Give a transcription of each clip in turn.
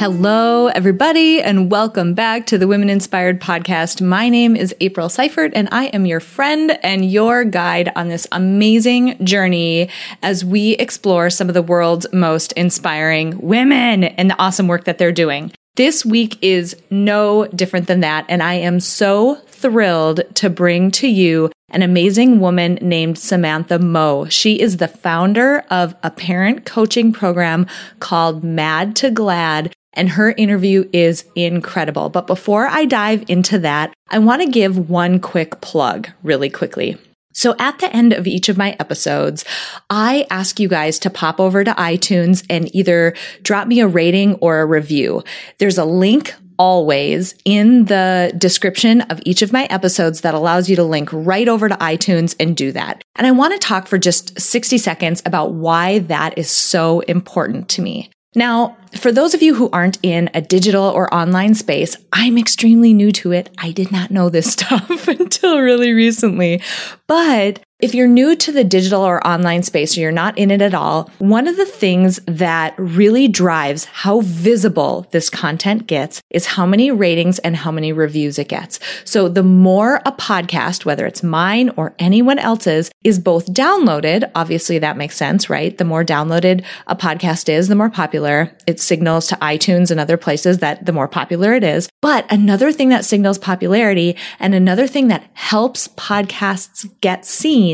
Hello, everybody, and welcome back to the Women Inspired Podcast. My name is April Seifert, and I am your friend and your guide on this amazing journey as we explore some of the world's most inspiring women and the awesome work that they're doing. This week is no different than that, and I am so thrilled to bring to you an amazing woman named Samantha Moe. She is the founder of a parent coaching program called Mad to Glad and her interview is incredible. But before I dive into that, I want to give one quick plug really quickly. So at the end of each of my episodes, I ask you guys to pop over to iTunes and either drop me a rating or a review. There's a link always in the description of each of my episodes that allows you to link right over to iTunes and do that. And I want to talk for just 60 seconds about why that is so important to me. Now, for those of you who aren't in a digital or online space, I'm extremely new to it. I did not know this stuff until really recently. But if you're new to the digital or online space or you're not in it at all, one of the things that really drives how visible this content gets is how many ratings and how many reviews it gets. So the more a podcast, whether it's mine or anyone else's, is both downloaded, obviously that makes sense, right? The more downloaded a podcast is, the more popular. It signals to iTunes and other places that the more popular it is. But another thing that signals popularity and another thing that helps podcasts get seen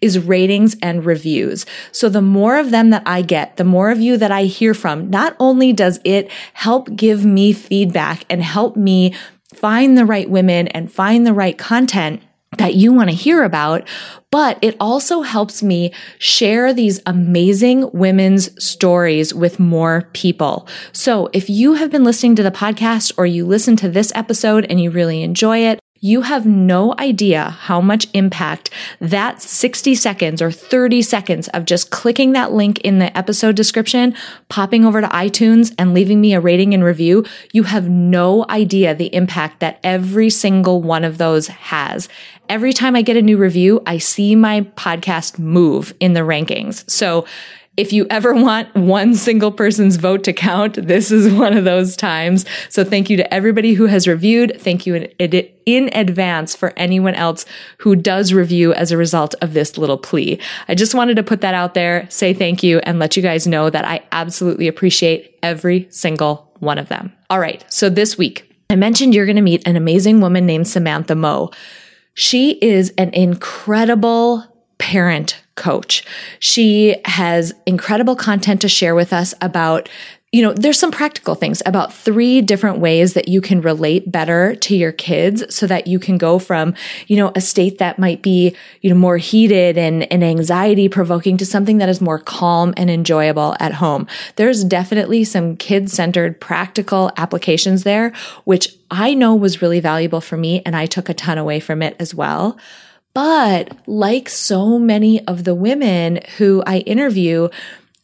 is ratings and reviews. So the more of them that I get, the more of you that I hear from, not only does it help give me feedback and help me find the right women and find the right content, that you want to hear about, but it also helps me share these amazing women's stories with more people. So if you have been listening to the podcast or you listen to this episode and you really enjoy it, you have no idea how much impact that 60 seconds or 30 seconds of just clicking that link in the episode description, popping over to iTunes and leaving me a rating and review. You have no idea the impact that every single one of those has. Every time I get a new review, I see my podcast move in the rankings. So if you ever want one single person's vote to count, this is one of those times. So thank you to everybody who has reviewed. Thank you in, in advance for anyone else who does review as a result of this little plea. I just wanted to put that out there, say thank you, and let you guys know that I absolutely appreciate every single one of them. All right. So this week, I mentioned you're going to meet an amazing woman named Samantha Moe. She is an incredible parent coach. She has incredible content to share with us about you know, there's some practical things about three different ways that you can relate better to your kids so that you can go from, you know, a state that might be, you know, more heated and, and anxiety provoking to something that is more calm and enjoyable at home. There's definitely some kid centered practical applications there, which I know was really valuable for me and I took a ton away from it as well. But like so many of the women who I interview,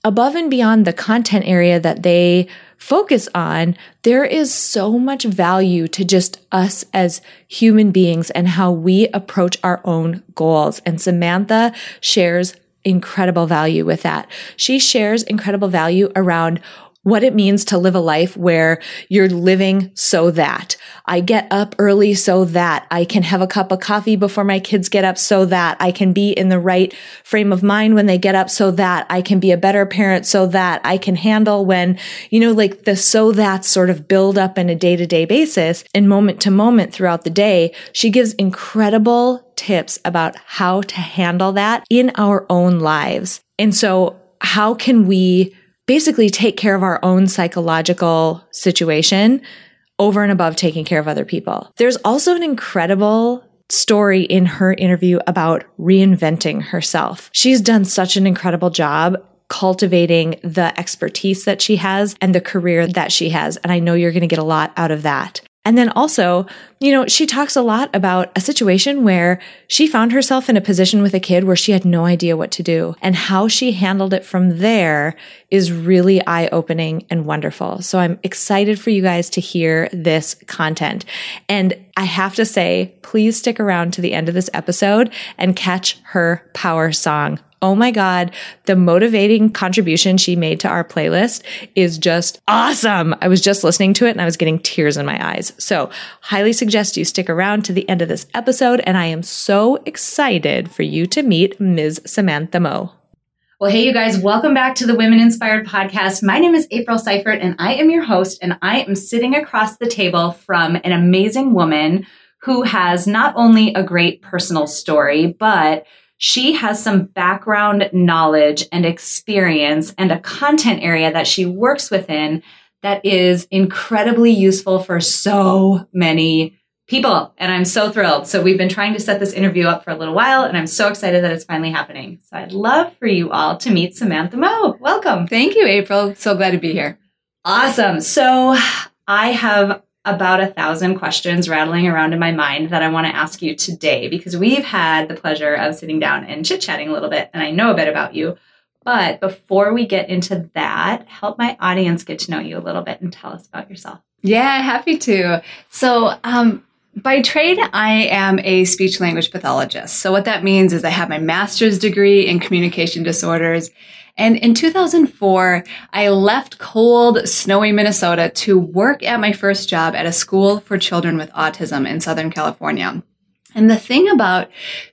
above and beyond the content area that they focus on, there is so much value to just us as human beings and how we approach our own goals. And Samantha shares incredible value with that. She shares incredible value around what it means to live a life where you're living so that. I get up early so that. I can have a cup of coffee before my kids get up so that. I can be in the right frame of mind when they get up so that. I can be a better parent so that. I can handle when, you know, like the so that sort of build up in a day to day basis and moment to moment throughout the day. She gives incredible tips about how to handle that in our own lives. And so how can we basically take care of our own psychological situation over and above taking care of other people. There's also an incredible story in her interview about reinventing herself. She's done such an incredible job cultivating the expertise that she has and the career that she has. And I know you're going to get a lot out of that. And then also, you know, she talks a lot about a situation where she found herself in a position with a kid where she had no idea what to do and how she handled it from there is really eye opening and wonderful. So I'm excited for you guys to hear this content. And I have to say, please stick around to the end of this episode and catch her power song oh my God, the motivating contribution she made to our playlist is just awesome. I was just listening to it and I was getting tears in my eyes. So highly suggest you stick around to the end of this episode. And I am so excited for you to meet Ms. Samantha Moe. Well, hey, you guys, welcome back to the Women Inspired Podcast. My name is April Seifert and I am your host. And I am sitting across the table from an amazing woman who has not only a great personal story, but she has some background knowledge and experience and a content area that she works within that is incredibly useful for so many people. And I'm so thrilled. So we've been trying to set this interview up for a little while and I'm so excited that it's finally happening. So I'd love for you all to meet Samantha Moe. Welcome. Thank you, April. So glad to be here. Awesome. So I have about a thousand questions rattling around in my mind that I want to ask you today because we've had the pleasure of sitting down and chit chatting a little bit and I know a bit about you. But before we get into that, help my audience get to know you a little bit and tell us about yourself. Yeah, happy to. So, um, by trade, I am a speech language pathologist. So, what that means is I have my master's degree in communication disorders and in 2004, I left cold, snowy Minnesota to work at my first job at a school for children with autism in Southern California. And the thing about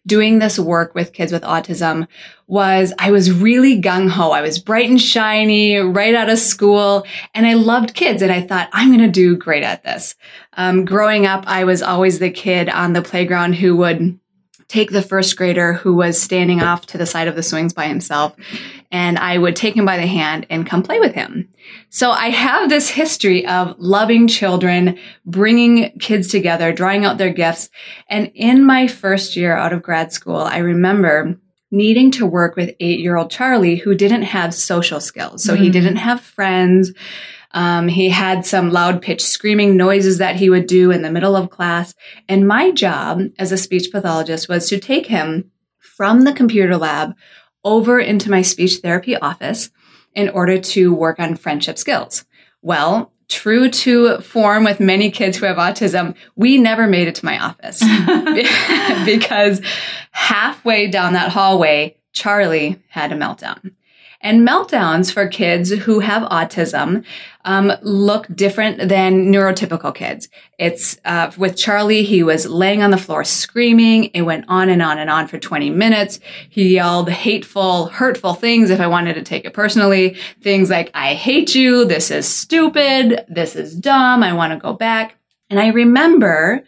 doing this work with kids with autism was I was really gung ho. I was bright and shiny right out of school and I loved kids and I thought I'm going to do great at this. Um, growing up, I was always the kid on the playground who would take the first grader who was standing off to the side of the swings by himself and I would take him by the hand and come play with him. So I have this history of loving children, bringing kids together, drawing out their gifts. And in my first year out of grad school, I remember needing to work with eight year old Charlie who didn't have social skills. So mm-hmm. he didn't have friends. Um, he had some loud pitch screaming noises that he would do in the middle of class. And my job as a speech pathologist was to take him from the computer lab over into my speech therapy office in order to work on friendship skills. Well, true to form with many kids who have autism, we never made it to my office because halfway down that hallway, Charlie had a meltdown. And meltdowns for kids who have autism um, look different than neurotypical kids. It's uh, with Charlie, he was laying on the floor screaming. It went on and on and on for 20 minutes. He yelled hateful, hurtful things if I wanted to take it personally. Things like, I hate you. This is stupid. This is dumb. I want to go back. And I remember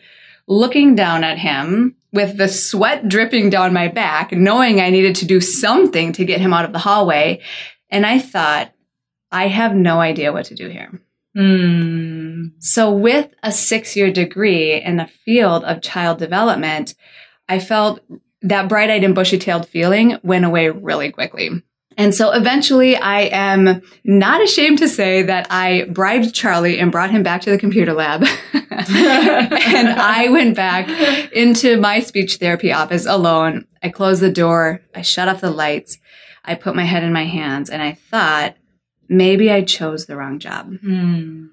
looking down at him with the sweat dripping down my back, knowing I needed to do something to get him out of the hallway. And I thought, I have no idea what to do here. Mm. So, with a six year degree in the field of child development, I felt that bright eyed and bushy tailed feeling went away really quickly. And so eventually I am not ashamed to say that I bribed Charlie and brought him back to the computer lab. and I went back into my speech therapy office alone. I closed the door. I shut off the lights. I put my head in my hands and I thought maybe I chose the wrong job. Mm.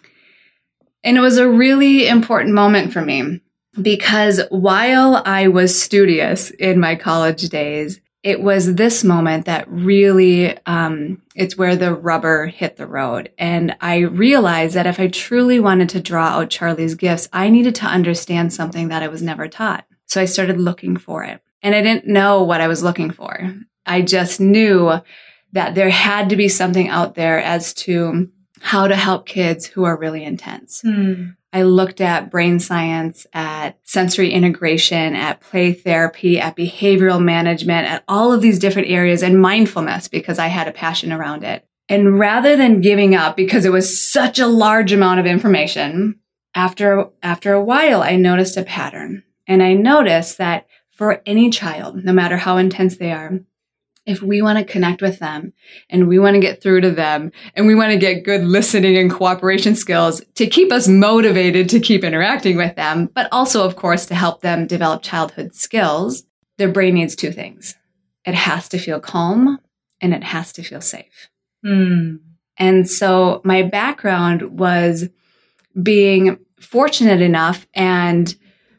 And it was a really important moment for me because while I was studious in my college days, it was this moment that really um, it's where the rubber hit the road. And i realized that if i truly wanted to draw out charlie's gifts i needed to understand something that i was never taught. So i started looking for it. And i didn't know what i was looking for. I just knew that there had to be something out there as to how to help kids who are really intense. Hmm. I looked at brain science, at sensory integration, at play therapy, at behavioral management, at all of these different areas and mindfulness because I had a passion around it. And rather than giving up because it was such a large amount of information, after, after a while, I noticed a pattern. And I noticed that for any child, no matter how intense they are, if we want to connect with them and we want to get through to them and we want to get good listening and cooperation skills to keep us motivated to keep interacting with them, but also, of course, to help them develop childhood skills, their brain needs two things. It has to feel calm and it has to feel safe. Hmm. And so my background was being fortunate enough and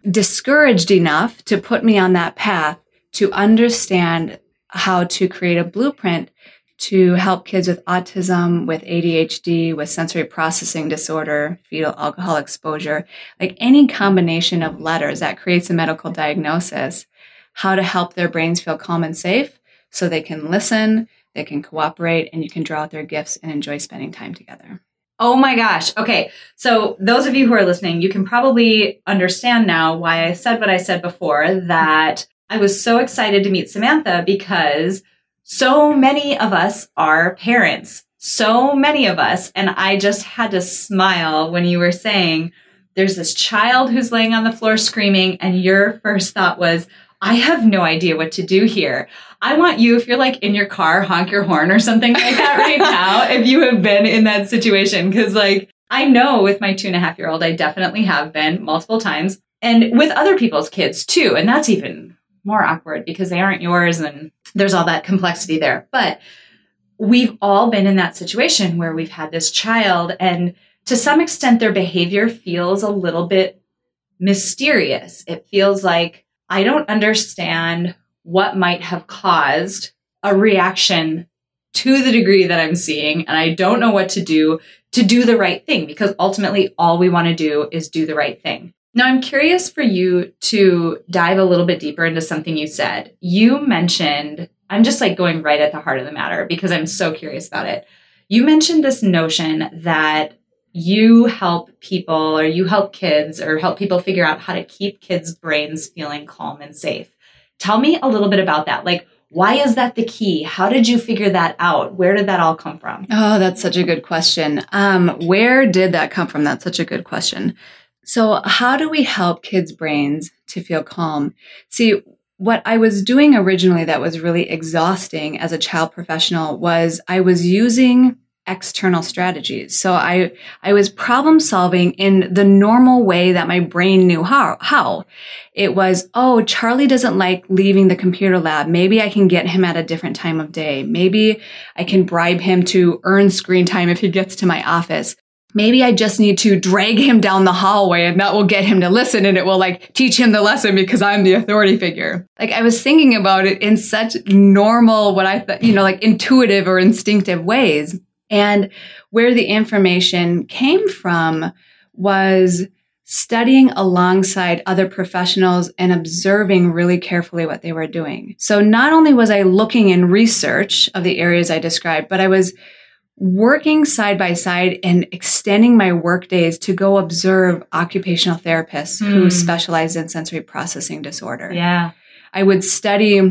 discouraged enough to put me on that path to understand how to create a blueprint to help kids with autism, with ADHD, with sensory processing disorder, fetal alcohol exposure, like any combination of letters that creates a medical diagnosis, how to help their brains feel calm and safe so they can listen, they can cooperate, and you can draw out their gifts and enjoy spending time together. Oh my gosh. Okay. So, those of you who are listening, you can probably understand now why I said what I said before that I was so excited to meet Samantha because so many of us are parents. So many of us. And I just had to smile when you were saying there's this child who's laying on the floor screaming, and your first thought was, I have no idea what to do here. I want you, if you're like in your car, honk your horn or something like that right now, if you have been in that situation. Cause like, I know with my two and a half year old, I definitely have been multiple times and with other people's kids too. And that's even more awkward because they aren't yours and there's all that complexity there. But we've all been in that situation where we've had this child and to some extent their behavior feels a little bit mysterious. It feels like I don't understand what might have caused a reaction to the degree that I'm seeing, and I don't know what to do to do the right thing because ultimately all we want to do is do the right thing. Now, I'm curious for you to dive a little bit deeper into something you said. You mentioned, I'm just like going right at the heart of the matter because I'm so curious about it. You mentioned this notion that you help people or you help kids or help people figure out how to keep kids' brains feeling calm and safe. Tell me a little bit about that. Like, why is that the key? How did you figure that out? Where did that all come from? Oh, that's such a good question. Um, where did that come from? That's such a good question. So, how do we help kids' brains to feel calm? See, what I was doing originally that was really exhausting as a child professional was I was using external strategies. So I, I was problem solving in the normal way that my brain knew how, how. It was, oh, Charlie doesn't like leaving the computer lab. Maybe I can get him at a different time of day. Maybe I can bribe him to earn screen time if he gets to my office. Maybe I just need to drag him down the hallway and that will get him to listen and it will like teach him the lesson because I'm the authority figure. Like I was thinking about it in such normal, what I thought, you know, like intuitive or instinctive ways. And where the information came from was studying alongside other professionals and observing really carefully what they were doing. So not only was I looking in research of the areas I described, but I was working side by side and extending my work days to go observe occupational therapists who Hmm. specialize in sensory processing disorder. Yeah. I would study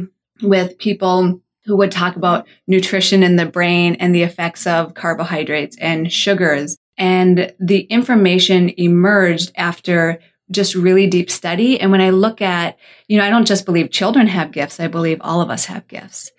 with people who would talk about nutrition in the brain and the effects of carbohydrates and sugars. And the information emerged after just really deep study. And when I look at, you know, I don't just believe children have gifts. I believe all of us have gifts.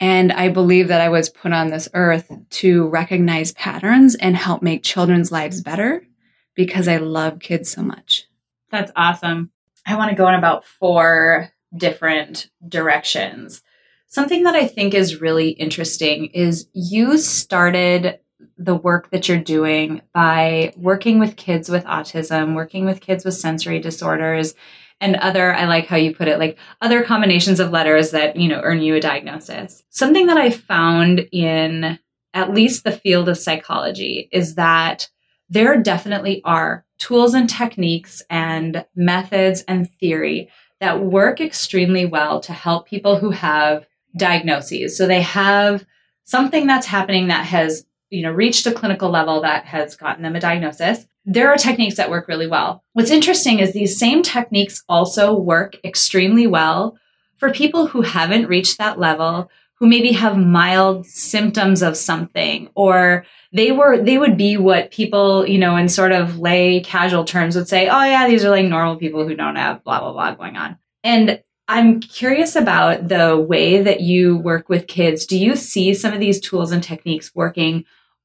And I believe that I was put on this earth to recognize patterns and help make children's lives better because I love kids so much. That's awesome. I want to go in about four different directions. Something that I think is really interesting is you started the work that you're doing by working with kids with autism, working with kids with sensory disorders, and other, I like how you put it, like other combinations of letters that, you know, earn you a diagnosis. Something that I found in at least the field of psychology is that there definitely are tools and techniques and methods and theory that work extremely well to help people who have diagnoses. So they have something that's happening that has, you know, reached a clinical level that has gotten them a diagnosis. There are techniques that work really well. What's interesting is these same techniques also work extremely well for people who haven't reached that level, who maybe have mild symptoms of something or they were they would be what people you know in sort of lay casual terms would say oh yeah these are like normal people who don't have blah blah blah going on and i'm curious about the way that you work with kids do you see some of these tools and techniques working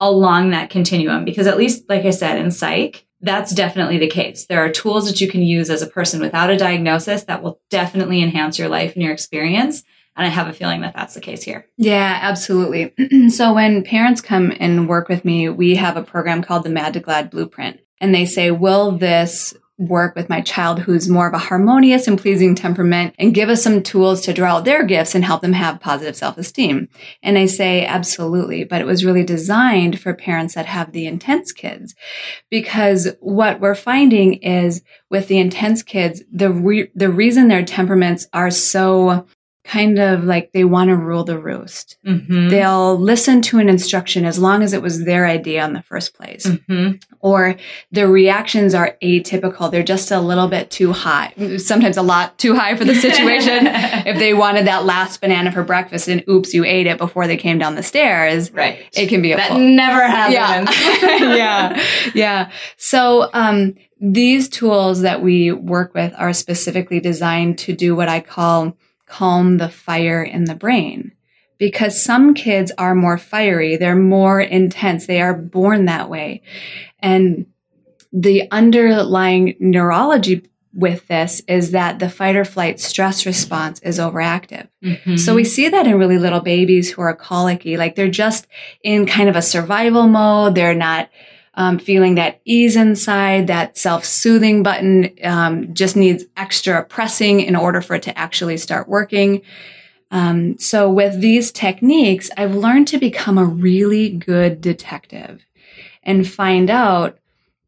along that continuum because at least like i said in psych that's definitely the case there are tools that you can use as a person without a diagnosis that will definitely enhance your life and your experience and I have a feeling that that's the case here. Yeah, absolutely. so when parents come and work with me, we have a program called the Mad to Glad Blueprint. And they say, will this work with my child who's more of a harmonious and pleasing temperament and give us some tools to draw out their gifts and help them have positive self-esteem. And I say absolutely, but it was really designed for parents that have the intense kids because what we're finding is with the intense kids, the re- the reason their temperaments are so kind of like they want to rule the roost. Mm-hmm. They'll listen to an instruction as long as it was their idea in the first place. Mm-hmm. Or their reactions are atypical. They're just a little bit too high, sometimes a lot too high for the situation. if they wanted that last banana for breakfast and oops, you ate it before they came down the stairs. Right. It can be a that full- never happens. Yeah. yeah. Yeah. So, um, these tools that we work with are specifically designed to do what I call calm the fire in the brain because some kids are more fiery, they're more intense, they are born that way. And the underlying neurology with this is that the fight or flight stress response is overactive. Mm-hmm. So we see that in really little babies who are colicky, like they're just in kind of a survival mode. They're not um, feeling that ease inside, that self-soothing button um, just needs extra pressing in order for it to actually start working. Um, so with these techniques, I've learned to become a really good detective and find out,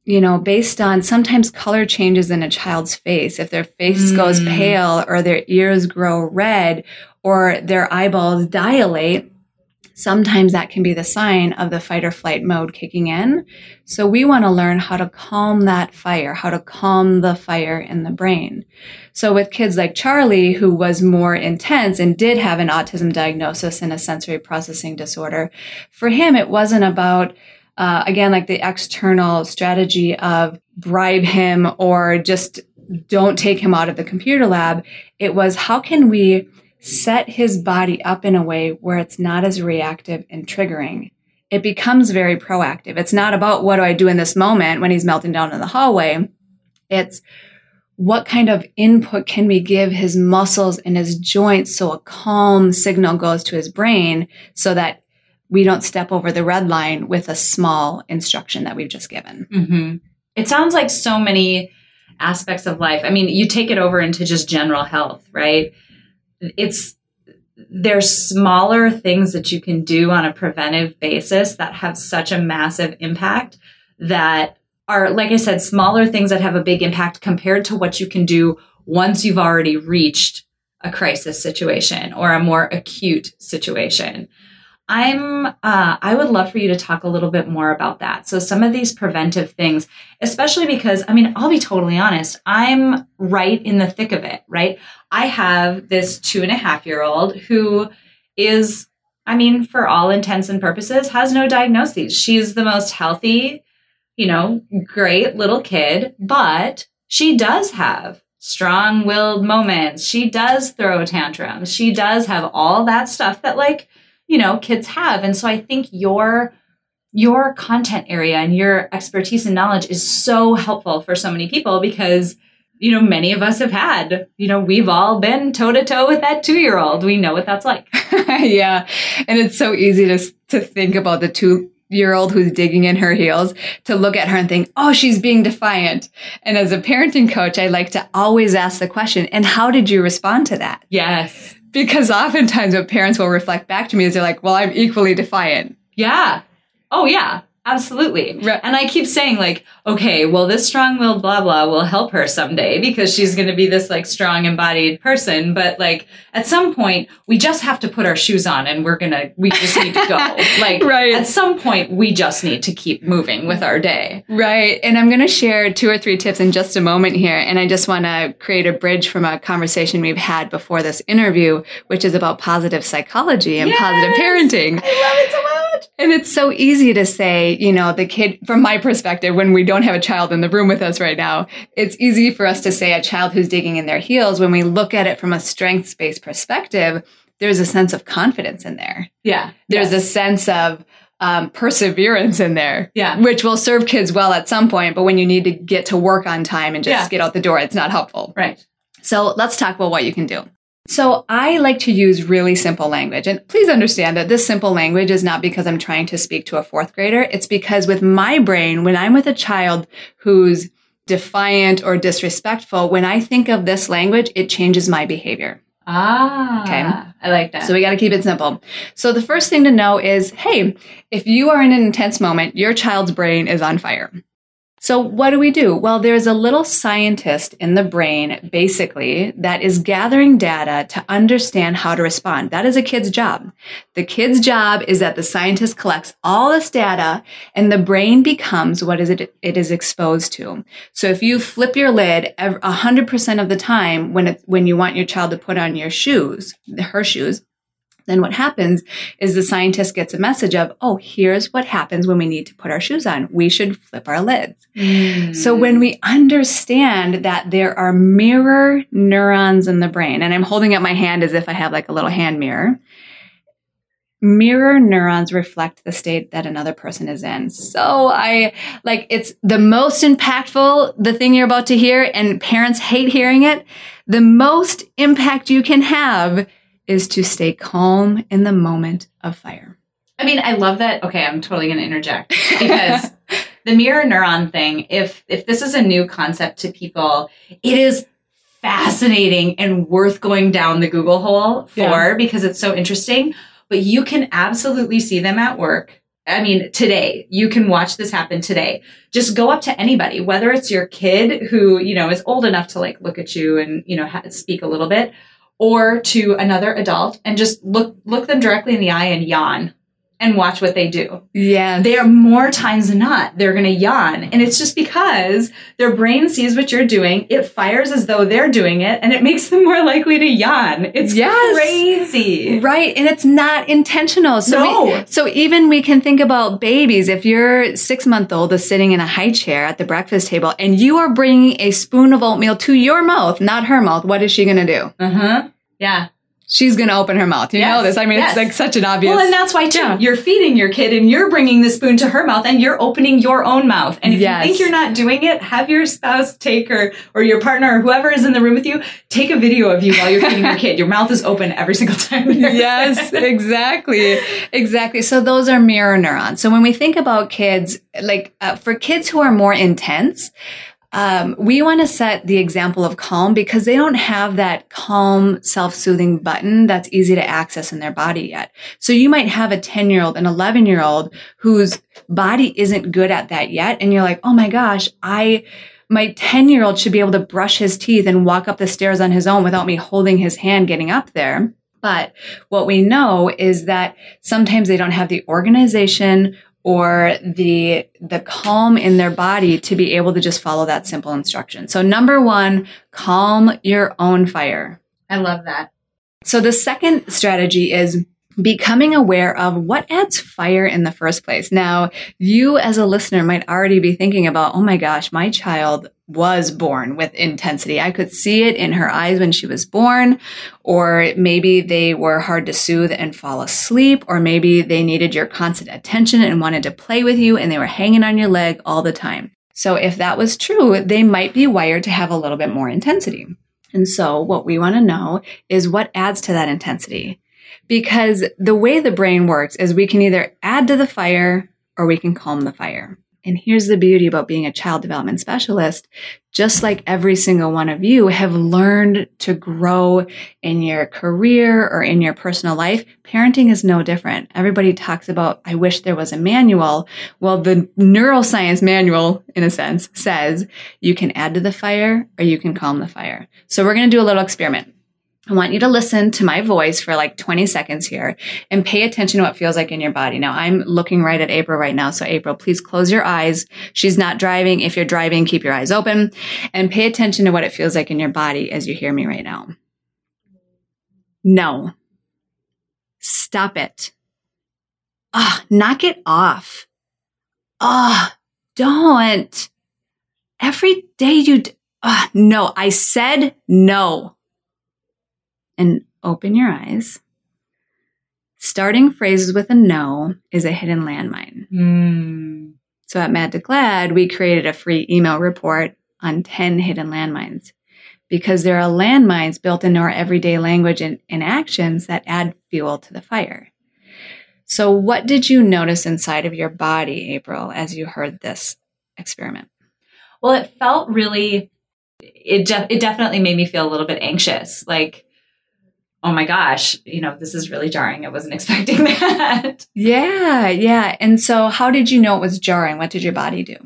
you know, based on sometimes color changes in a child's face, if their face mm. goes pale or their ears grow red or their eyeballs dilate, sometimes that can be the sign of the fight or flight mode kicking in. So we want to learn how to calm that fire, how to calm the fire in the brain. So with kids like Charlie, who was more intense and did have an autism diagnosis and a sensory processing disorder, for him, it wasn't about uh, again, like the external strategy of bribe him or just don't take him out of the computer lab. It was how can we set his body up in a way where it's not as reactive and triggering. It becomes very proactive. It's not about what do I do in this moment when he's melting down in the hallway. It's what kind of input can we give his muscles and his joints so a calm signal goes to his brain so that we don't step over the red line with a small instruction that we've just given. Mm-hmm. It sounds like so many aspects of life. I mean, you take it over into just general health, right? It's there's smaller things that you can do on a preventive basis that have such a massive impact that are like I said smaller things that have a big impact compared to what you can do once you've already reached a crisis situation or a more acute situation. I'm, uh, I would love for you to talk a little bit more about that. So some of these preventive things, especially because, I mean, I'll be totally honest. I'm right in the thick of it, right? I have this two and a half year old who is, I mean, for all intents and purposes, has no diagnoses. She's the most healthy, you know, great little kid, but she does have strong willed moments. She does throw tantrums. She does have all that stuff that like, you know, kids have. And so I think your your content area and your expertise and knowledge is so helpful for so many people because you know many of us have had you know we've all been toe to toe with that 2-year-old we know what that's like yeah and it's so easy to to think about the 2 year old who's digging in her heels to look at her and think, oh, she's being defiant. And as a parenting coach, I like to always ask the question, and how did you respond to that? Yes. Because oftentimes what parents will reflect back to me is they're like, well, I'm equally defiant. Yeah. Oh, yeah. Absolutely. Right. And I keep saying, like, okay, well, this strong willed blah blah will help her someday because she's going to be this like strong embodied person. But like at some point, we just have to put our shoes on and we're going to, we just need to go. like, Right. at some point, we just need to keep moving with our day. Right. And I'm going to share two or three tips in just a moment here. And I just want to create a bridge from a conversation we've had before this interview, which is about positive psychology and Yes! positive parenting. I love it so much. And it's so easy to say, you know, the kid, from my perspective, when we don't have a child in the room with us right now, it's easy for us to say a child who's digging in their heels. When we look at it from a strengths based perspective, there's a sense of confidence in there. Yeah. There's Yes. a sense of um, perseverance in there, Yeah. which will serve kids well at some point. But when you need to get to work on time and just Yeah. get out the door, it's not helpful. Right. So let's talk about what you can do. So I like to use really simple language. And please understand that this simple language is not because I'm trying to speak to a fourth grader. It's because with my brain, when I'm with a child who's defiant or disrespectful, when I think of this language, it changes my behavior. Ah. Okay. I like that. So we got to keep it simple. So the first thing to know is, hey, if you are in an intense moment, your child's brain is on fire. So what do we do? Well, there's a little scientist in the brain, basically, that is gathering data to understand how to respond. That is a kid's job. The kid's job is that the scientist collects all this data and the brain becomes what is it, it is exposed to. So if you flip your lid ev- 100% of the time when it, when you want your child to put on your shoes, her shoes, then what happens is the scientist gets a message of, oh, here's what happens when we need to put our shoes on. We should flip our lids. Mm. So when we understand that there are mirror neurons in the brain, and I'm holding up my hand as if I have like a little hand mirror, mirror neurons reflect the state that another person is in. So I like it's the most impactful, the thing you're about to hear, and parents hate hearing it. The most impact you can have is to stay calm in the moment of fire. I mean, I love that. Okay, I'm totally going to interject because the mirror neuron thing, if if this is a new concept to people, it is fascinating and worth going down the Google hole for Yeah. because it's so interesting. But you can absolutely see them at work. I mean, today, you can watch this happen today. Just go up to anybody, whether it's your kid who, you know, is old enough to like look at you and, you know, ha- speak a little bit, or to another adult and just look, look them directly in the eye and yawn and watch what they do. Yeah. They are more times than not, they're going to yawn. And it's just because their brain sees what you're doing. It fires as though they're doing it and it makes them more likely to yawn. It's Yes. crazy. Right. And it's not intentional. So, No. we, so even we can think about babies. If your six month old is sitting in a high chair at the breakfast table and you are bringing a spoon of oatmeal to your mouth, not her mouth, what is she going to do? Uh huh. Yeah. She's going to open her mouth. You Yes. know this. I mean, Yes. it's like such an obvious. Well, and that's why too. Yeah. You're feeding your kid and you're bringing the spoon to her mouth and you're opening your own mouth. And if Yes. you think you're not doing it, have your spouse take or or your partner or whoever is in the room with you take a video of you while you're feeding your kid. Your mouth is open every single time. yes, exactly. Exactly. So those are mirror neurons. So when we think about kids, like uh, for kids who are more intense, um, we want to set the example of calm because they don't have that calm, self-soothing button that's easy to access in their body yet. So you might have a 10 year old, an 11 year old whose body isn't good at that yet. And you're like, oh my gosh, I, my 10 year old should be able to brush his teeth and walk up the stairs on his own without me holding his hand getting up there. But what we know is that sometimes they don't have the organization or the the calm in their body to be able to just follow that simple instruction. So number 1, calm your own fire. I love that. So the second strategy is becoming aware of what adds fire in the first place. Now, you as a listener might already be thinking about, oh my gosh, my child was born with intensity. I could see it in her eyes when she was born, or maybe they were hard to soothe and fall asleep, or maybe they needed your constant attention and wanted to play with you and they were hanging on your leg all the time. So if that was true, they might be wired to have a little bit more intensity. And so what we want to know is what adds to that intensity. Because the way the brain works is we can either add to the fire or we can calm the fire. And here's the beauty about being a child development specialist. Just like every single one of you have learned to grow in your career or in your personal life, parenting is no different. Everybody talks about, I wish there was a manual. Well, the neuroscience manual, in a sense, says you can add to the fire or you can calm the fire. So we're going to do a little experiment. I want you to listen to my voice for like 20 seconds here and pay attention to what feels like in your body. Now I'm looking right at April right now. So April, please close your eyes. She's not driving. If you're driving, keep your eyes open and pay attention to what it feels like in your body as you hear me right now. No. Stop it. Ah, knock it off. Ah, don't. Every day you, oh, no, I said no and open your eyes. Starting phrases with a no is a hidden landmine. Mm. So at Mad to Glad, we created a free email report on 10 hidden landmines because there are landmines built into our everyday language and, and actions that add fuel to the fire. So, what did you notice inside of your body, April, as you heard this experiment? Well, it felt really, it, de- it definitely made me feel a little bit anxious. Like, oh my gosh, you know, this is really jarring. I wasn't expecting that. Yeah, yeah. And so, how did you know it was jarring? What did your body do?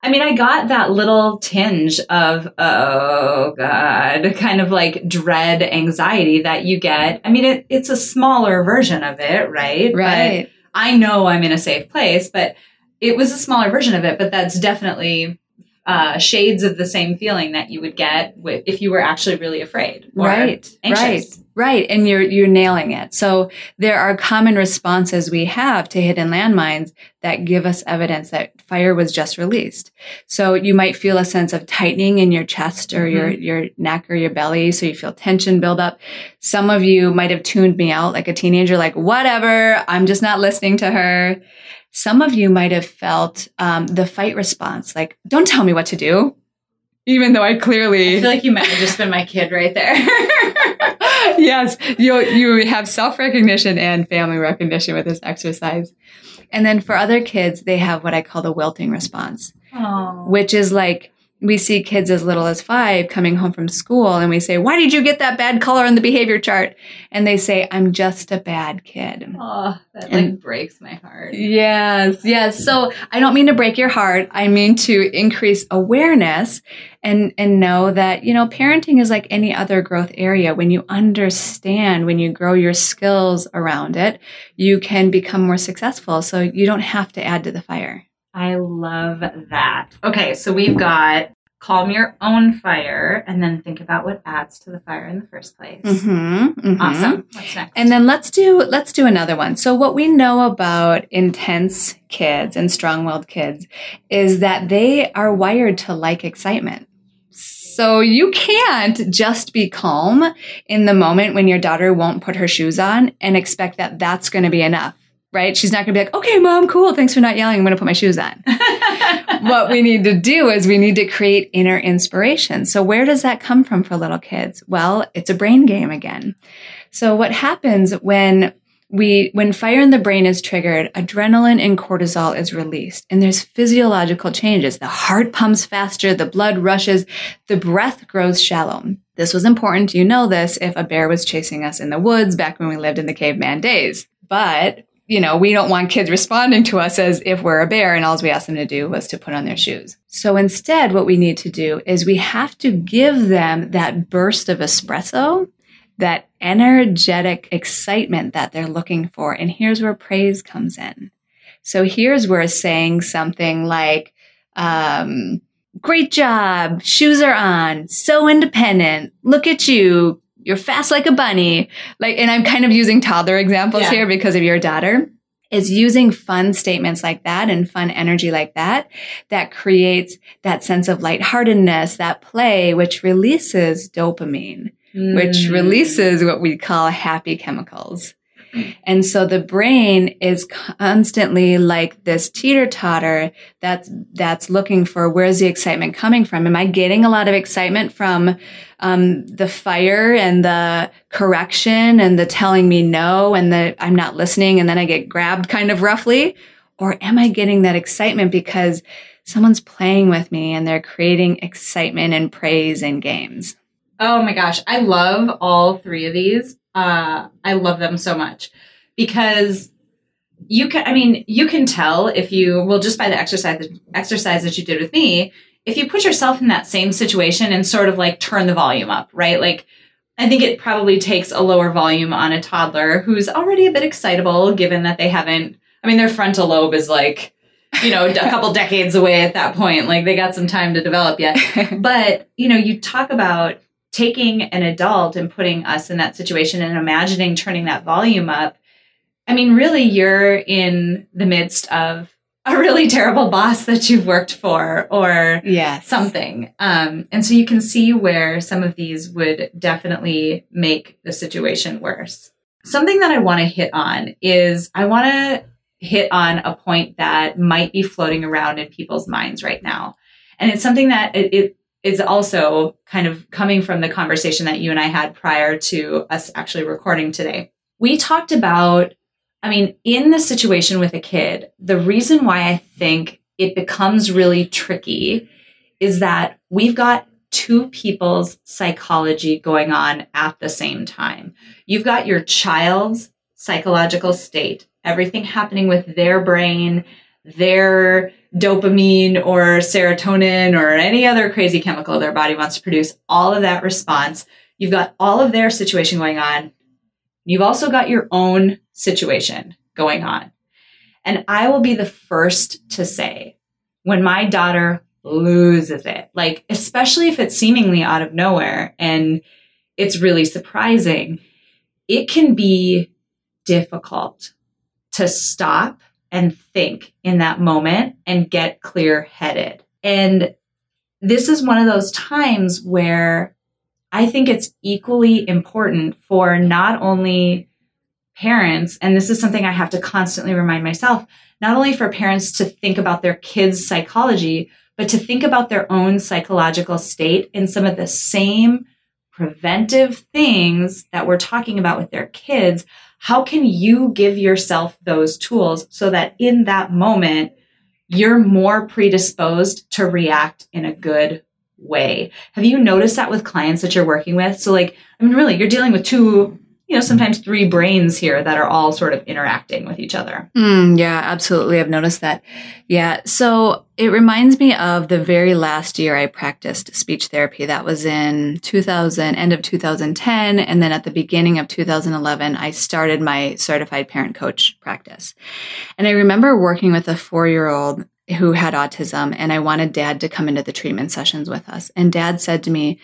I mean, I got that little tinge of, oh God, kind of like dread anxiety that you get. I mean, it, it's a smaller version of it, right? Right. But I know I'm in a safe place, but it was a smaller version of it, but that's definitely uh, shades of the same feeling that you would get if you were actually really afraid. right. Anxious. Right. Right. And you're, you're nailing it. So there are common responses we have to hidden landmines that give us evidence that fire was just released. So you might feel a sense of tightening in your chest or mm-hmm. your, your neck or your belly. So you feel tension build up. Some of you might have tuned me out like a teenager, like, whatever, I'm just not listening to her. Some of you might have felt um, the fight response, like, don't tell me what to do. Even though I clearly I feel like you might have just been my kid right there. yes, you you have self recognition and family recognition with this exercise. And then for other kids, they have what I call the wilting response, Aww. which is like we see kids as little as five coming home from school and we say, why did you get that bad color on the behavior chart? And they say, I'm just a bad kid. Oh, that and like breaks my heart. Yes, yes. So I don't mean to break your heart. I mean to increase awareness and, and know that, you know, parenting is like any other growth area. When you understand, when you grow your skills around it, you can become more successful. So you don't have to add to the fire. I love that. Okay, so we've got calm your own fire and then think about what adds to the fire in the first place. Mm-hmm, mm-hmm. Awesome. What's next? And then let's do let's do another one. So what we know about intense kids and strong-willed kids is that they are wired to like excitement. So you can't just be calm in the moment when your daughter won't put her shoes on and expect that that's going to be enough right? She's not going to be like, okay, mom, cool. Thanks for not yelling. I'm going to put my shoes on. what we need to do is we need to create inner inspiration. So where does that come from for little kids? Well, it's a brain game again. So what happens when we, when fire in the brain is triggered, adrenaline and cortisol is released and there's physiological changes. The heart pumps faster, the blood rushes, the breath grows shallow. This was important. You know this if a bear was chasing us in the woods back when we lived in the caveman days. But you know, we don't want kids responding to us as if we're a bear and all we asked them to do was to put on their shoes. So instead, what we need to do is we have to give them that burst of espresso, that energetic excitement that they're looking for. And here's where praise comes in. So here's where saying something like, um, great job, shoes are on, so independent, look at you, you're fast like a bunny. Like, and I'm kind of using toddler examples yeah. here because of your daughter is using fun statements like that and fun energy like that that creates that sense of lightheartedness, that play, which releases dopamine, mm. which releases what we call happy chemicals. And so the brain is constantly like this teeter totter that's, that's looking for where's the excitement coming from? Am I getting a lot of excitement from, um, the fire and the correction and the telling me no and the I'm not listening and then I get grabbed kind of roughly? Or am I getting that excitement because someone's playing with me and they're creating excitement and praise in games? Oh my gosh. I love all three of these. Uh, I love them so much because you can, I mean, you can tell if you, well, just by the exercise, exercise that you did with me, if you put yourself in that same situation and sort of like turn the volume up, right? Like, I think it probably takes a lower volume on a toddler who's already a bit excitable, given that they haven't, I mean, their frontal lobe is like, you know, a couple decades away at that point. Like they got some time to develop yet. but, you know, you talk about taking an adult and putting us in that situation and imagining turning that volume up. I mean, really, you're in the midst of a really terrible boss that you've worked for or yes. something. Um, and so you can see where some of these would definitely make the situation worse. Something that I want to hit on is I want to hit on a point that might be floating around in people's minds right now. And it's something that it, it is also kind of coming from the conversation that you and I had prior to us actually recording today. We talked about I mean, in the situation with a kid, the reason why I think it becomes really tricky is that we've got two people's psychology going on at the same time. You've got your child's psychological state, everything happening with their brain, their dopamine or serotonin or any other crazy chemical their body wants to produce, all of that response. You've got all of their situation going on. You've also got your own situation going on. And I will be the first to say when my daughter loses it, like, especially if it's seemingly out of nowhere and it's really surprising, it can be difficult to stop and think in that moment and get clear headed. And this is one of those times where I think it's equally important for not only parents, and this is something I have to constantly remind myself, not only for parents to think about their kids' psychology, but to think about their own psychological state in some of the same preventive things that we're talking about with their kids. How can you give yourself those tools so that in that moment, you're more predisposed to react in a good way. Have you noticed that with clients that you're working with? So, like, I mean, really, you're dealing with two, you know, sometimes three brains here that are all sort of interacting with each other. Mm, yeah, absolutely. I've noticed that. Yeah. So it reminds me of the very last year I practiced speech therapy. That was in 2000, end of 2010. And then at the beginning of 2011, I started my certified parent coach practice. And I remember working with a four year old who had autism and I wanted dad to come into the treatment sessions with us. And dad said to me,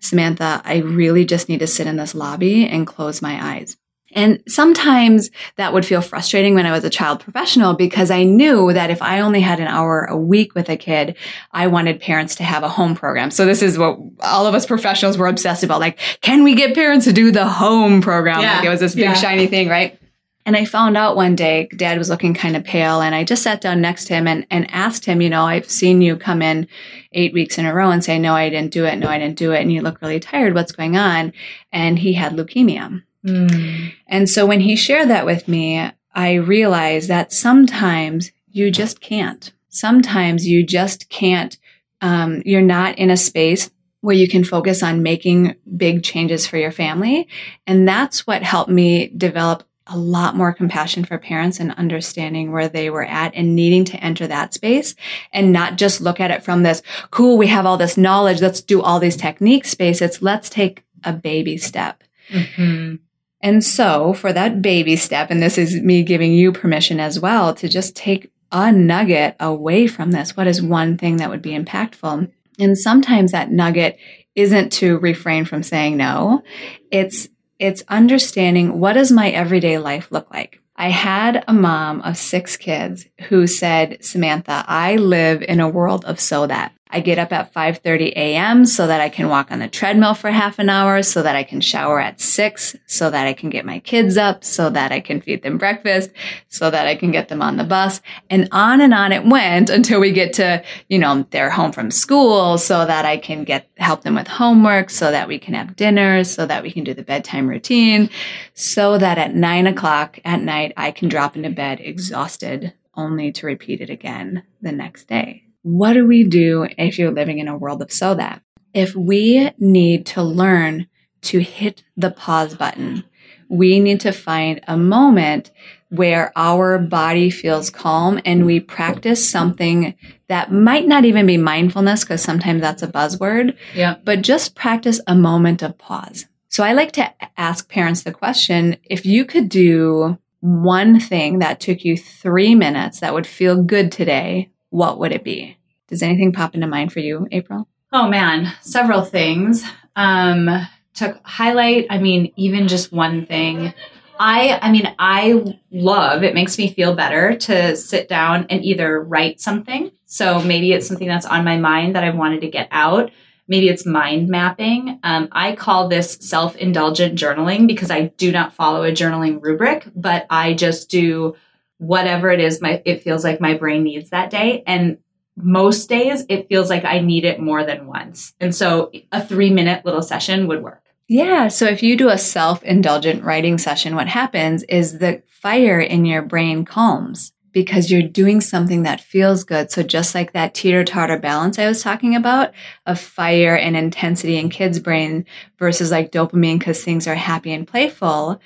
Samantha, I really just need to sit in this lobby and close my eyes. And sometimes that would feel frustrating when I was a child professional because I knew that if I only had an hour a week with a kid, I wanted parents to have a home program. So this is what all of us professionals were obsessed about. Like, can we get parents to do the home program? Yeah. Like it was this big yeah. shiny thing, right? And I found out one day dad was looking kind of pale and I just sat down next to him and, and asked him, you know, I've seen you come in eight weeks in a row and say, no, I didn't do it. No, I didn't do it. And you look really tired. What's going on? And he had leukemia. Mm. And so when he shared that with me, I realized that sometimes you just can't. Sometimes you just can't. Um, you're not in a space where you can focus on making big changes for your family. And that's what helped me develop a lot more compassion for parents and understanding where they were at and needing to enter that space and not just look at it from this, cool, we have all this knowledge. Let's do all these techniques space. It's let's take a baby step. Mm-hmm. And so for that baby step, and this is me giving you permission as well to just take a nugget away from this. What is one thing that would be impactful? And sometimes that nugget isn't to refrain from saying no. It's it's understanding what does my everyday life look like? I had a mom of six kids who said, Samantha, I live in a world of so that. I get up at 5:30 a.m. so that I can walk on the treadmill for half an hour, so that I can shower at 6, so that I can get my kids up, so that I can feed them breakfast, so that I can get them on the bus. And on and on it went until we get to, you know, they're home from school, so that I can get help them with homework, so that we can have dinner, so that we can do the bedtime routine, so that at nine o'clock at night I can drop into bed exhausted only to repeat it again the next day. What do we do if you're living in a world of so that? If we need to learn to hit the pause button, we need to find a moment where our body feels calm and we practice something that might not even be mindfulness because sometimes that's a buzzword. Yeah. But just practice a moment of pause. So I like to ask parents the question, if you could do one thing that took you three minutes that would feel good today, what would it be? Does anything pop into mind for you, April? Oh man, several things. Um, to highlight, I mean, even just one thing. I I mean, I love it makes me feel better to sit down and either write something. So maybe it's something that's on my mind that I wanted to get out. Maybe it's mind mapping. Um, I call this self indulgent journaling because I do not follow a journaling rubric, but I just do whatever it is my it feels like my brain needs that day. And most days it feels like I need it more than once. And so a three minute little session would work. Yeah. So if you do a self indulgent writing session, what happens is the fire in your brain calms because you're doing something that feels good. So just like that teeter totter balance I was talking about of fire and intensity in kids' brain versus like dopamine because things are happy and playful,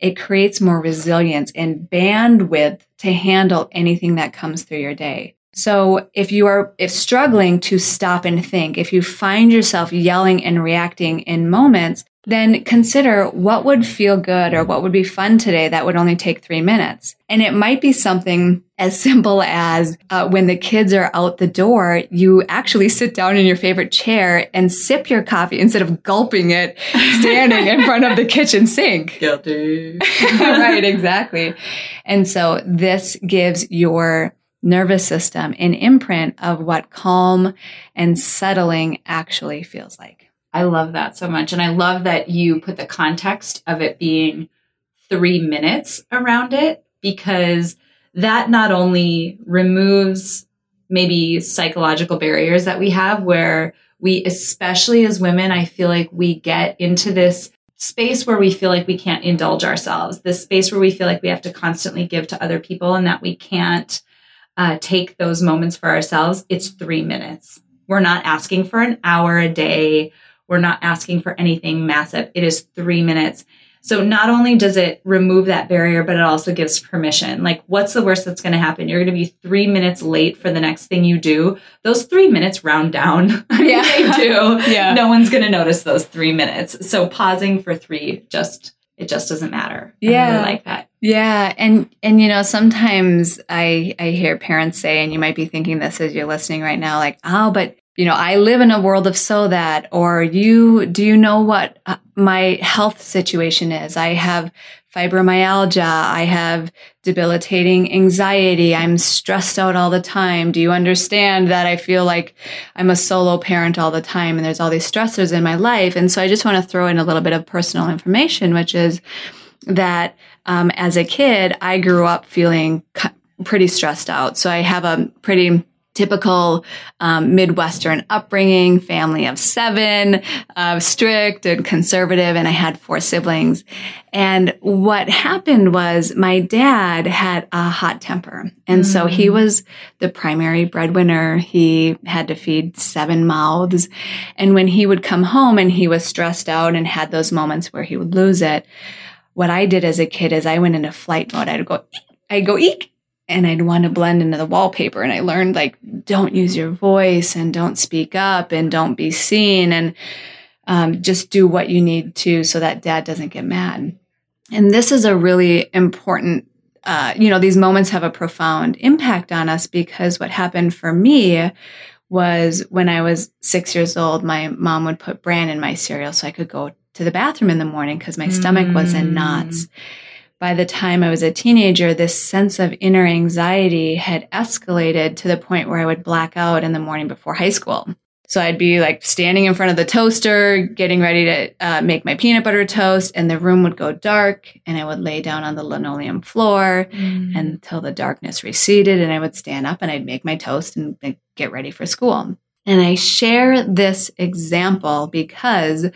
it creates more resilience and bandwidth to handle anything that comes through your day. So if you are if struggling to stop and think, if you find yourself yelling and reacting in moments, then consider what would feel good or what would be fun today that would only take three minutes. And it might be something as simple as uh, when the kids are out the door, you actually sit down in your favorite chair and sip your coffee instead of gulping it standing in front of the kitchen sink. Guilty. right, exactly. And so this gives your nervous system an imprint of what calm and settling actually feels like. I love that so much. And I love that you put the context of it being three minutes around it because that not only removes maybe psychological barriers that we have where we, especially as women, I feel like we get into this space where we feel like we can't indulge ourselves, this space where we feel like we have to constantly give to other people and that we can't uh, take those moments for ourselves, it's three minutes. We're not asking for an hour a day. We're not asking for anything massive. It is three minutes. So not only does it remove that barrier, but it also gives permission. Like, what's the worst that's going to happen? You're going to be three minutes late for the next thing you do. Those three minutes round down. yeah, they do. Yeah. No one's going to notice those three minutes. So pausing for three just it just doesn't matter. Yeah, really like that. Yeah, and and you know sometimes I I hear parents say, and you might be thinking this as you're listening right now, like, oh, but you know, I live in a world of so that, or you, do you know what uh, my health situation is? I have fibromyalgia. I have debilitating anxiety. I'm stressed out all the time. Do you understand that I feel like I'm a solo parent all the time and there's all these stressors in my life? And so I just want to throw in a little bit of personal information, which is that um, as a kid, I grew up feeling pretty stressed out. So I have a pretty typical um, Midwestern upbringing, family of seven, uh, strict and conservative, and I had four siblings. And what happened was my dad had a hot temper. And mm. so he mm. was the primary breadwinner. He had to feed seven mouths. And when he would come home and he was stressed out and had those moments where he would lose it, what I did as a kid is I went into flight mode. I'd go, I'd go eek and I'd want to blend into the wallpaper. And I learned like, don't use your voice and don't speak up and don't be seen and um, just do what you need to so that dad doesn't get mad. And this is a really important, uh, you know, these moments have a profound impact on us because what happened for me was when I was six years old, my mom would put bran in my cereal so I could go to the bathroom in the morning because my mm. stomach was in knots by the time I was a teenager, this sense of inner anxiety had escalated to the point where I would black out in the morning before high school. So I'd be like standing in front of the toaster, getting ready to uh, make my peanut butter toast, and the room would go dark, and I would lay down on the linoleum floor mm. until the darkness receded, and I would stand up and I'd make my toast and get ready for school. And I share this example because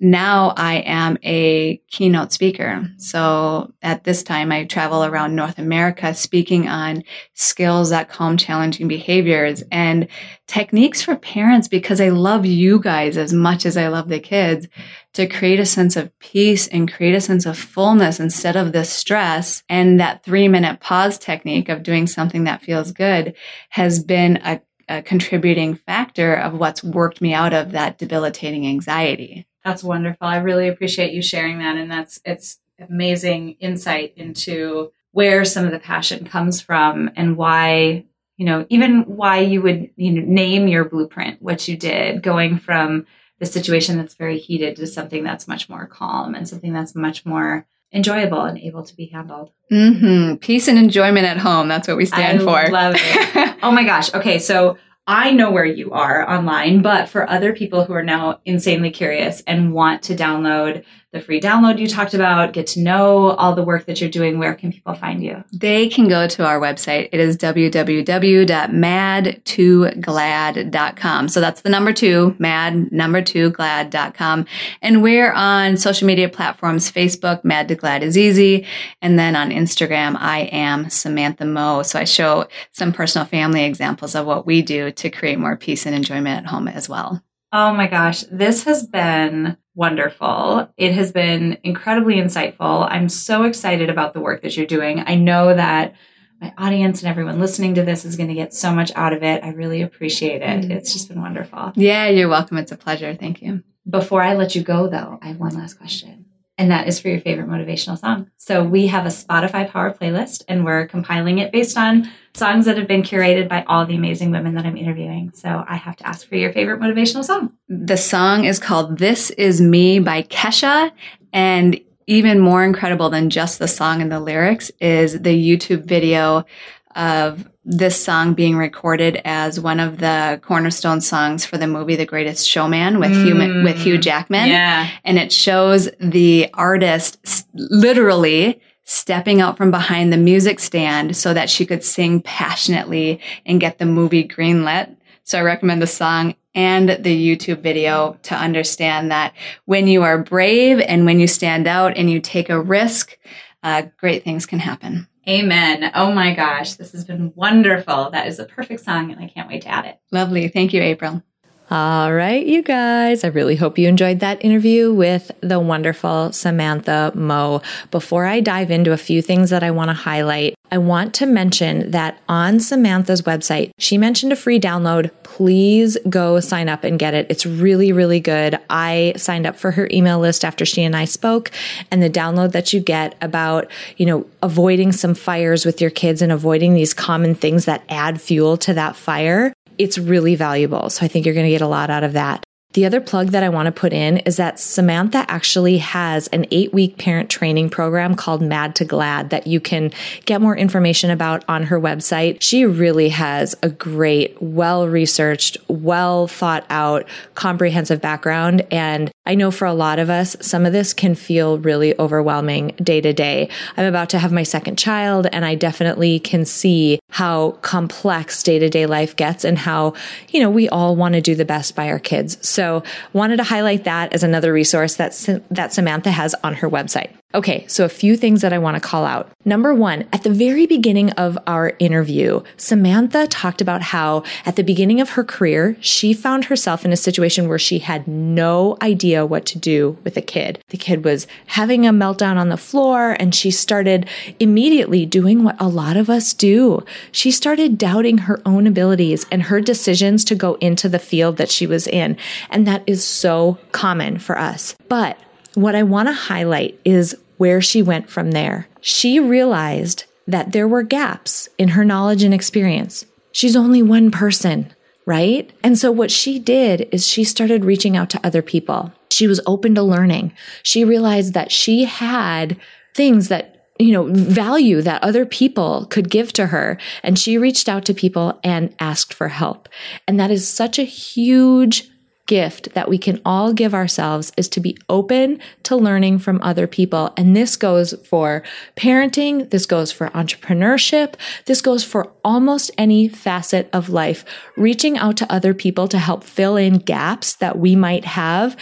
now I am a keynote speaker. So at this time, I travel around North America speaking on skills that calm challenging behaviors and techniques for parents because I love you guys as much as I love the kids to create a sense of peace and create a sense of fullness instead of the stress. And that three minute pause technique of doing something that feels good has been a a contributing factor of what's worked me out of that debilitating anxiety. That's wonderful. I really appreciate you sharing that. And that's, it's amazing insight into where some of the passion comes from and why, you know, even why you would you know, name your blueprint, what you did, going from the situation that's very heated to something that's much more calm and something that's much more enjoyable and able to be handled. Mm-hmm. Peace and enjoyment at home. That's what we stand I for. Love it. oh my gosh. Okay. So I know where you are online, but for other people who are now insanely curious and want to download the free download you talked about, get to know all the work that you're doing, where can people find you? They can go to our website. It is www.mad2glad.com. So that's the number two, mad number two glad.com. And we're on social media platforms, Facebook, Mad to Glad is easy. And then on Instagram, I am Samantha Moe. So I show some personal family examples of what we do to create more peace and enjoyment at home as well. Oh my gosh, this has been wonderful. It has been incredibly insightful. I'm so excited about the work that you're doing. I know that my audience and everyone listening to this is going to get so much out of it. I really appreciate it. Mm. It's just been wonderful. Yeah, you're welcome. It's a pleasure. Thank you. Before I let you go, though, I have one last question and that is for your favorite motivational song. So we have a Spotify Power playlist, and we're compiling it based on songs that have been curated by all the amazing women that I'm interviewing. So I have to ask for your favorite motivational song. The song is called This Is Me by Kesha, and even more incredible than just the song and the lyrics is the YouTube video of this song being recorded as one of the cornerstone songs for the movie The Greatest Showman with mm, Hugh with Hugh Jackman. Yeah. And it shows the artist literally stepping out from behind the music stand so that she could sing passionately and get the movie greenlit. So I recommend the song and the YouTube video to understand that when you are brave and when you stand out and you take a risk, uh, great things can happen. Amen. Oh my gosh, this has been wonderful. That is a perfect song, and I can't wait to add it. Lovely. Thank you, April. All right, you guys. I really hope you enjoyed that interview with the wonderful Samantha Moe. Before I dive into a few things that I want to highlight, I want to mention that on Samantha's website, she mentioned a free download. Please go sign up and get it. It's really, really good. I signed up for her email list after she and I spoke and the download that you get about, you know, avoiding some fires with your kids and avoiding these common things that add fuel to that fire it's really valuable. So I think you're going to get a lot out of that. The other plug that I want to put in is that Samantha actually has an eight week parent training program called Mad to Glad that you can get more information about on her website. She really has a great, well researched, well thought out, comprehensive background. And I know for a lot of us, some of this can feel really overwhelming day to day. I'm about to have my second child and I definitely can see how complex day to day life gets and how, you know, we all want to do the best by our kids. So wanted to highlight that as another resource that, that Samantha has on her website. Okay, so a few things that I want to call out. Number one, at the very beginning of our interview, Samantha talked about how at the beginning of her career, she found herself in a situation where she had no idea what to do with a kid. The kid was having a meltdown on the floor and she started immediately doing what a lot of us do. She started doubting her own abilities and her decisions to go into the field that she was in. And that is so common for us. But what I want to highlight is where she went from there. She realized that there were gaps in her knowledge and experience. She's only one person, right? And so what she did is she started reaching out to other people. She was open to learning. She realized that she had things that you know, value that other people could give to her. And she reached out to people and asked for help. And that is such a huge gift that we can all give ourselves is to be open to learning from other people. And this goes for parenting. This goes for entrepreneurship. This goes for almost any facet of life. Reaching out to other people to help fill in gaps that we might have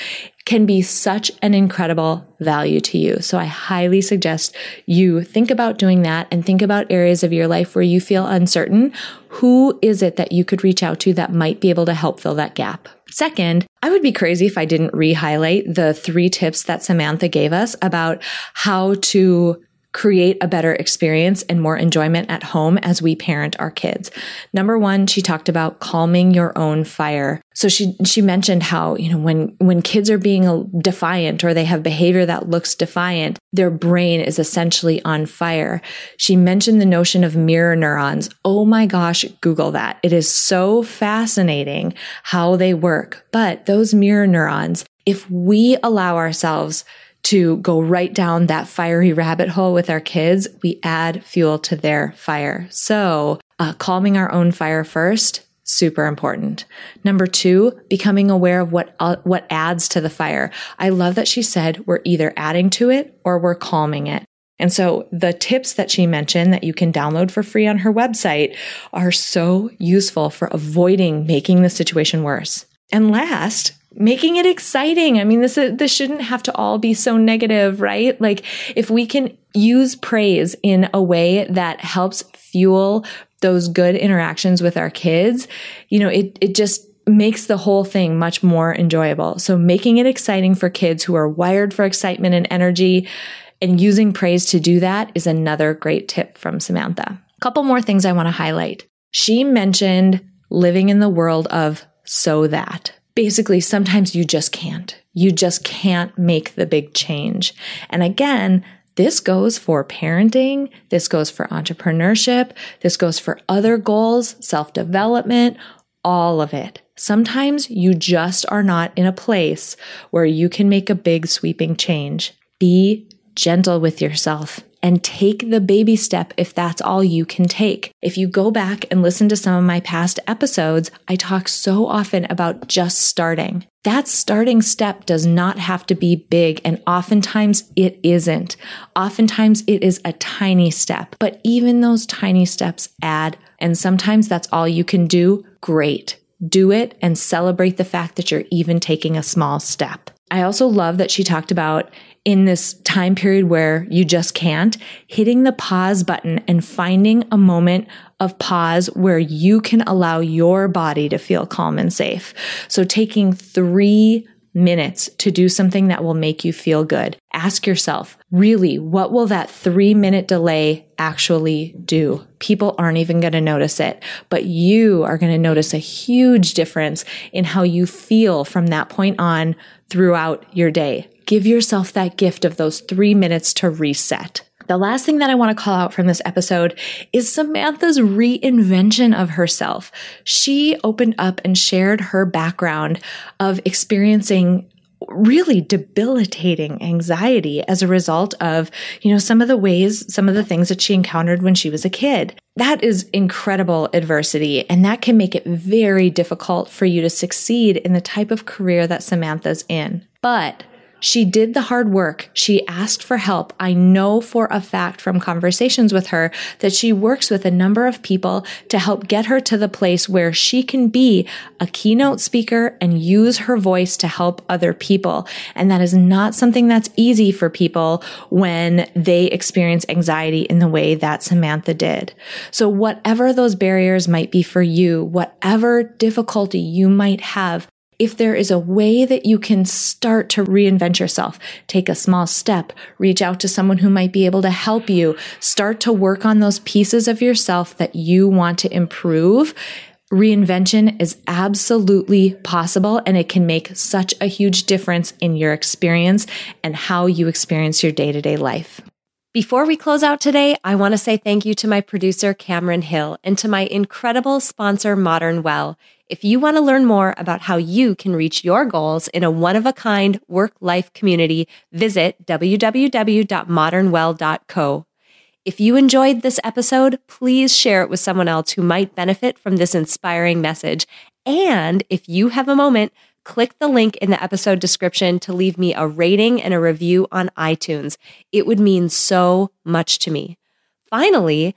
can be such an incredible value to you. So I highly suggest you think about doing that and think about areas of your life where you feel uncertain. Who is it that you could reach out to that might be able to help fill that gap? Second, I would be crazy if I didn't re highlight the three tips that Samantha gave us about how to create a better experience and more enjoyment at home as we parent our kids. Number one, she talked about calming your own fire. So she, she mentioned how, you know, when, when kids are being uh, defiant or they have behavior that looks defiant, their brain is essentially on fire. She mentioned the notion of mirror neurons. Oh my gosh, Google that. It is so fascinating how they work. But those mirror neurons, if we allow ourselves to go right down that fiery rabbit hole with our kids, we add fuel to their fire. So, uh, calming our own fire first, super important. Number two, becoming aware of what uh, what adds to the fire. I love that she said we're either adding to it or we're calming it. And so the tips that she mentioned that you can download for free on her website are so useful for avoiding making the situation worse. And last, making it exciting. I mean, this this shouldn't have to all be so negative, right? Like if we can use praise in a way that helps fuel those good interactions with our kids, you know, it it just makes the whole thing much more enjoyable. So making it exciting for kids who are wired for excitement and energy and using praise to do that is another great tip from Samantha. A couple more things I want to highlight. She mentioned living in the world of so that basically sometimes you just can't. You just can't make the big change. And again, this goes for parenting. This goes for entrepreneurship. This goes for other goals, self development, all of it. Sometimes you just are not in a place where you can make a big sweeping change. Be gentle with yourself and take the baby step if that's all you can take. If you go back and listen to some of my past episodes, I talk so often about just starting. That starting step does not have to be big, and oftentimes it isn't. Oftentimes it is a tiny step, but even those tiny steps add, and sometimes that's all you can do. Great. Do it and celebrate the fact that you're even taking a small step. I also love that she talked about in this time period where you just can't, hitting the pause button and finding a moment of pause where you can allow your body to feel calm and safe. So taking three minutes to do something that will make you feel good. Ask yourself, really, what will that three minute delay actually do? People aren't even going to notice it, but you are going to notice a huge difference in how you feel from that point on throughout your day give yourself that gift of those three minutes to reset. The last thing that I want to call out from this episode is Samantha's reinvention of herself. She opened up and shared her background of experiencing really debilitating anxiety as a result of, you know, some of the ways, some of the things that she encountered when she was a kid. That is incredible adversity, and that can make it very difficult for you to succeed in the type of career that Samantha's in. But she did the hard work. She asked for help. I know for a fact from conversations with her that she works with a number of people to help get her to the place where she can be a keynote speaker and use her voice to help other people. And that is not something that's easy for people when they experience anxiety in the way that Samantha did. So whatever those barriers might be for you, whatever difficulty you might have, if there is a way that you can start to reinvent yourself, take a small step, reach out to someone who might be able to help you, start to work on those pieces of yourself that you want to improve. Reinvention is absolutely possible and it can make such a huge difference in your experience and how you experience your day to day life. Before we close out today, I want to say thank you to my producer, Cameron Hill, and to my incredible sponsor, Modern Well. If you want to learn more about how you can reach your goals in a one of a kind work life community, visit www.modernwell.co. If you enjoyed this episode, please share it with someone else who might benefit from this inspiring message. And if you have a moment, click the link in the episode description to leave me a rating and a review on iTunes. It would mean so much to me. Finally,